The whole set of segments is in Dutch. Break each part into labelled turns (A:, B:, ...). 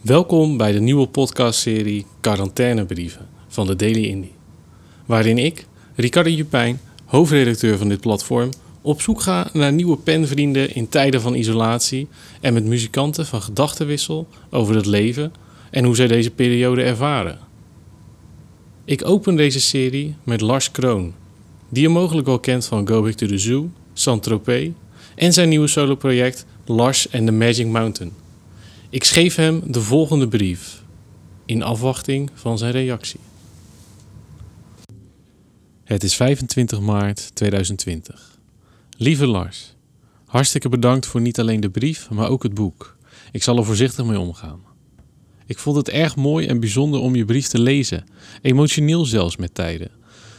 A: Welkom bij de nieuwe podcastserie Quarantainebrieven van de Daily Indie. Waarin ik, Ricardo Jupijn, hoofdredacteur van dit platform, op zoek ga naar nieuwe penvrienden in tijden van isolatie en met muzikanten van gedachtenwissel over het leven en hoe zij deze periode ervaren. Ik open deze serie met Lars Kroon, die je mogelijk wel kent van Go Back to the Zoo, Saint-Tropez en zijn nieuwe soloproject Lars and the Magic Mountain. Ik schreef hem de volgende brief in afwachting van zijn reactie. Het is 25 maart 2020. Lieve Lars, hartstikke bedankt voor niet alleen de brief, maar ook het boek. Ik zal er voorzichtig mee omgaan. Ik vond het erg mooi en bijzonder om je brief te lezen, emotioneel zelfs met tijden.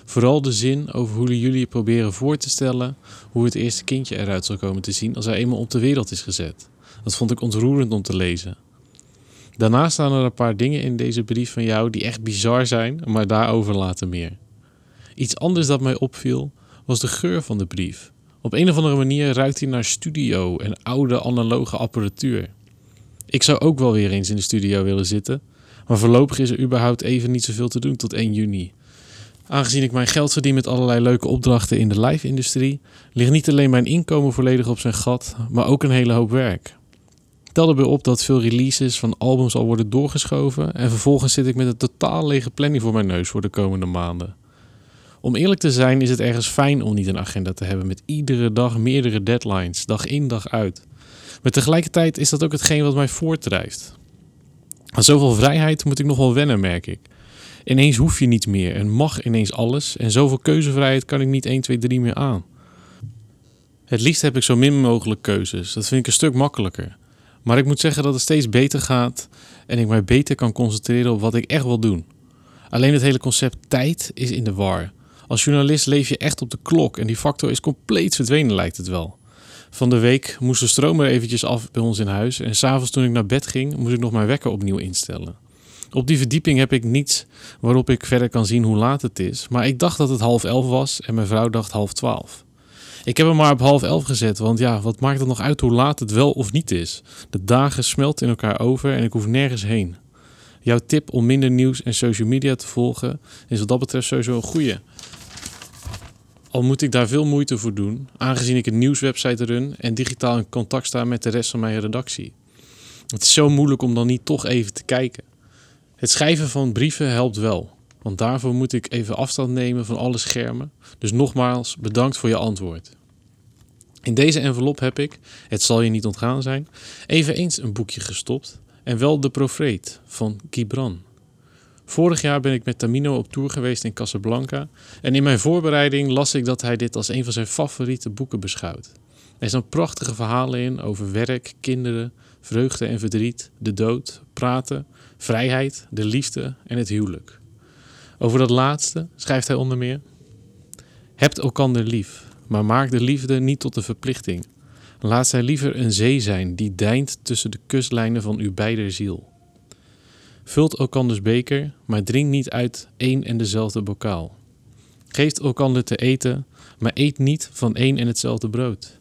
A: Vooral de zin over hoe jullie proberen voor te stellen hoe het eerste kindje eruit zal komen te zien als hij eenmaal op de wereld is gezet. Dat vond ik ontroerend om te lezen. Daarnaast staan er een paar dingen in deze brief van jou die echt bizar zijn, maar daarover later meer. Iets anders dat mij opviel was de geur van de brief. Op een of andere manier ruikt hij naar studio en oude analoge apparatuur. Ik zou ook wel weer eens in de studio willen zitten, maar voorlopig is er überhaupt even niet zoveel te doen tot 1 juni. Aangezien ik mijn geld verdien met allerlei leuke opdrachten in de live-industrie, ligt niet alleen mijn inkomen volledig op zijn gat, maar ook een hele hoop werk. Tel erbij op dat veel releases van albums al worden doorgeschoven en vervolgens zit ik met een totaal lege planning voor mijn neus voor de komende maanden. Om eerlijk te zijn is het ergens fijn om niet een agenda te hebben met iedere dag meerdere deadlines, dag in dag uit. Maar tegelijkertijd is dat ook hetgeen wat mij voortdrijft. Aan zoveel vrijheid moet ik nog wel wennen, merk ik. Ineens hoef je niet meer en mag ineens alles en zoveel keuzevrijheid kan ik niet 1, 2, 3 meer aan. Het liefst heb ik zo min mogelijk keuzes, dat vind ik een stuk makkelijker. Maar ik moet zeggen dat het steeds beter gaat en ik mij beter kan concentreren op wat ik echt wil doen. Alleen het hele concept tijd is in de war. Als journalist leef je echt op de klok en die factor is compleet verdwenen lijkt het wel. Van de week moest de stroom er eventjes af bij ons in huis en s'avonds toen ik naar bed ging moest ik nog mijn wekker opnieuw instellen. Op die verdieping heb ik niets waarop ik verder kan zien hoe laat het is, maar ik dacht dat het half elf was en mijn vrouw dacht half twaalf. Ik heb hem maar op half elf gezet, want ja, wat maakt het nog uit hoe laat het wel of niet is? De dagen smelten in elkaar over en ik hoef nergens heen. Jouw tip om minder nieuws en social media te volgen is wat dat betreft sowieso een goede. Al moet ik daar veel moeite voor doen, aangezien ik een nieuwswebsite run en digitaal in contact sta met de rest van mijn redactie. Het is zo moeilijk om dan niet toch even te kijken. Het schrijven van brieven helpt wel, want daarvoor moet ik even afstand nemen van alle schermen. Dus nogmaals, bedankt voor je antwoord. In deze envelop heb ik, het zal je niet ontgaan zijn, even eens een boekje gestopt. En wel De Profeet van Gibran. Vorig jaar ben ik met Tamino op tour geweest in Casablanca. En in mijn voorbereiding las ik dat hij dit als een van zijn favoriete boeken beschouwt. Er staan prachtige verhalen in over werk, kinderen, vreugde en verdriet, de dood, praten, vrijheid, de liefde en het huwelijk. Over dat laatste schrijft hij onder meer: Hebt elkander lief, maar maak de liefde niet tot een verplichting. Laat zij liever een zee zijn die deint tussen de kustlijnen van uw beider ziel. Vult elkanders beker, maar drink niet uit één en dezelfde bokaal. Geeft elkander te eten, maar eet niet van één en hetzelfde brood.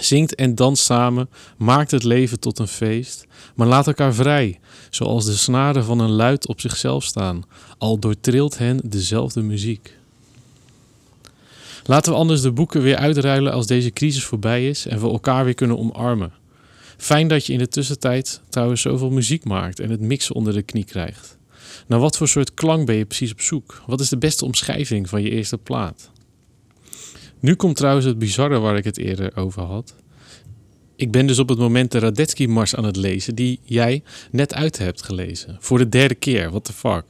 A: Zingt en danst samen, maakt het leven tot een feest, maar laat elkaar vrij, zoals de snaren van een luid op zichzelf staan, al doortrilt hen dezelfde muziek. Laten we anders de boeken weer uitruilen als deze crisis voorbij is en we elkaar weer kunnen omarmen. Fijn dat je in de tussentijd trouwens zoveel muziek maakt en het mixen onder de knie krijgt. Naar wat voor soort klank ben je precies op zoek? Wat is de beste omschrijving van je eerste plaat? Nu komt trouwens het bizarre waar ik het eerder over had. Ik ben dus op het moment de Radetzky-mars aan het lezen, die jij net uit hebt gelezen. Voor de derde keer, what the fuck.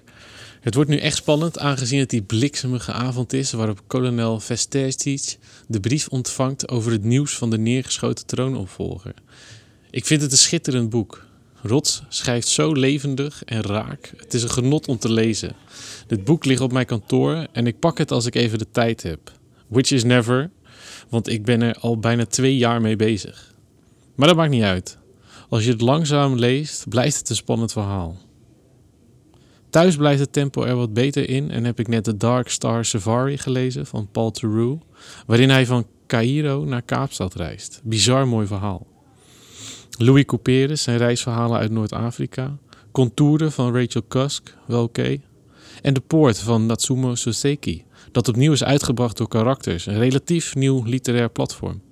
A: Het wordt nu echt spannend, aangezien het die bliksemige avond is waarop kolonel Vestetich de brief ontvangt over het nieuws van de neergeschoten troonopvolger. Ik vind het een schitterend boek. Rots schrijft zo levendig en raak. Het is een genot om te lezen. Dit boek ligt op mijn kantoor en ik pak het als ik even de tijd heb. Which is never, want ik ben er al bijna twee jaar mee bezig. Maar dat maakt niet uit. Als je het langzaam leest, blijft het een spannend verhaal. Thuis blijft het tempo er wat beter in en heb ik net The Dark Star Safari gelezen van Paul Theroux, waarin hij van Cairo naar Kaapstad reist. Bizar mooi verhaal. Louis Couperus, zijn reisverhalen uit Noord-Afrika. Contouren van Rachel Cusk, wel oké. En De Poort van Natsumo Soseki, dat opnieuw is uitgebracht door Karakters, een relatief nieuw literair platform.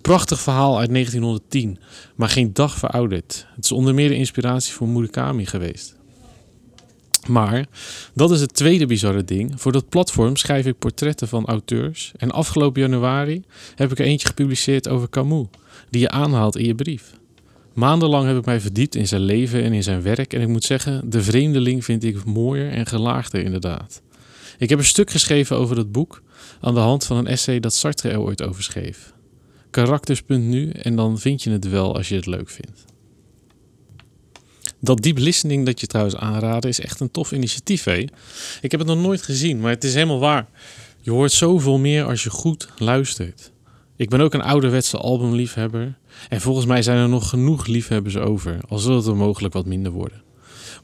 A: Prachtig verhaal uit 1910, maar geen dag verouderd. Het is onder meer de inspiratie voor Murakami geweest. Maar dat is het tweede bizarre ding. Voor dat platform schrijf ik portretten van auteurs. En afgelopen januari heb ik er eentje gepubliceerd over Camus, die je aanhaalt in je brief. Maandenlang heb ik mij verdiept in zijn leven en in zijn werk. En ik moet zeggen, De Vreemdeling vind ik mooier en gelaagder inderdaad. Ik heb een stuk geschreven over dat boek aan de hand van een essay dat Sartre er ooit over schreef. Karakters.nu en dan vind je het wel als je het leuk vindt. Dat deep listening dat je trouwens aanraden is echt een tof initiatief. Hé? Ik heb het nog nooit gezien, maar het is helemaal waar. Je hoort zoveel meer als je goed luistert. Ik ben ook een ouderwetse albumliefhebber. En volgens mij zijn er nog genoeg liefhebbers over, al zullen het er mogelijk wat minder worden.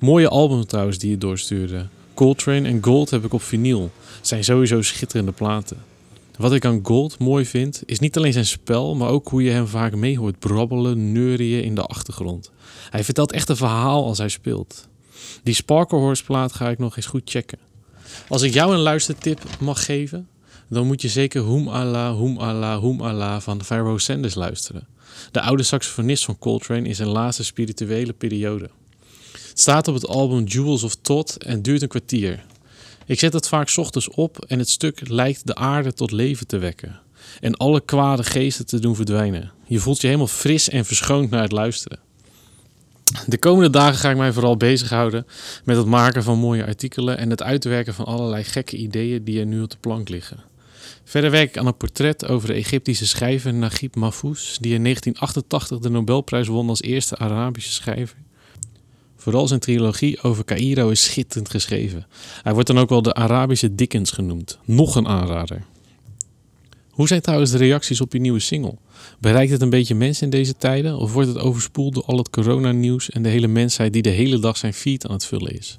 A: Mooie albums trouwens die je doorstuurde. Coltrane en Gold heb ik op vinyl. Zijn sowieso schitterende platen. Wat ik aan Gold mooi vind, is niet alleen zijn spel, maar ook hoe je hem vaak mee hoort brabbelen, neurieën in de achtergrond. Hij vertelt echt een verhaal als hij speelt. Die Sparklehorse plaat ga ik nog eens goed checken. Als ik jou een luistertip mag geven, dan moet je zeker Hoem Allah, Hoem Allah, Hoem Allah van Pharaoh Sanders luisteren. De oude saxofonist van Coltrane in zijn laatste spirituele periode. Het staat op het album Jewels of Todd en duurt een kwartier. Ik zet het vaak ochtends op en het stuk lijkt de aarde tot leven te wekken. En alle kwade geesten te doen verdwijnen. Je voelt je helemaal fris en verschoond naar het luisteren. De komende dagen ga ik mij vooral bezighouden met het maken van mooie artikelen en het uitwerken van allerlei gekke ideeën die er nu op de plank liggen. Verder werk ik aan een portret over de Egyptische schrijver Naguib Mahfouz, die in 1988 de Nobelprijs won als eerste Arabische schrijver. Vooral zijn trilogie over Cairo is schitterend geschreven. Hij wordt dan ook wel de Arabische Dickens genoemd. Nog een aanrader. Hoe zijn trouwens de reacties op je nieuwe single? Bereikt het een beetje mensen in deze tijden? Of wordt het overspoeld door al het coronanieuws en de hele mensheid die de hele dag zijn feed aan het vullen is?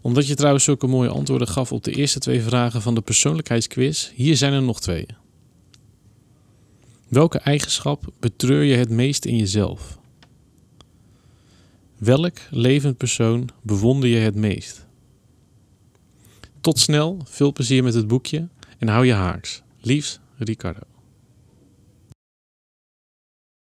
A: Omdat je trouwens zulke mooie antwoorden gaf op de eerste twee vragen van de persoonlijkheidsquiz, hier zijn er nog twee. Welke eigenschap betreur je het meest in jezelf? Welk levend persoon bewonder je het meest? Tot snel, veel plezier met het boekje en hou je haaks. Liefs, Ricardo.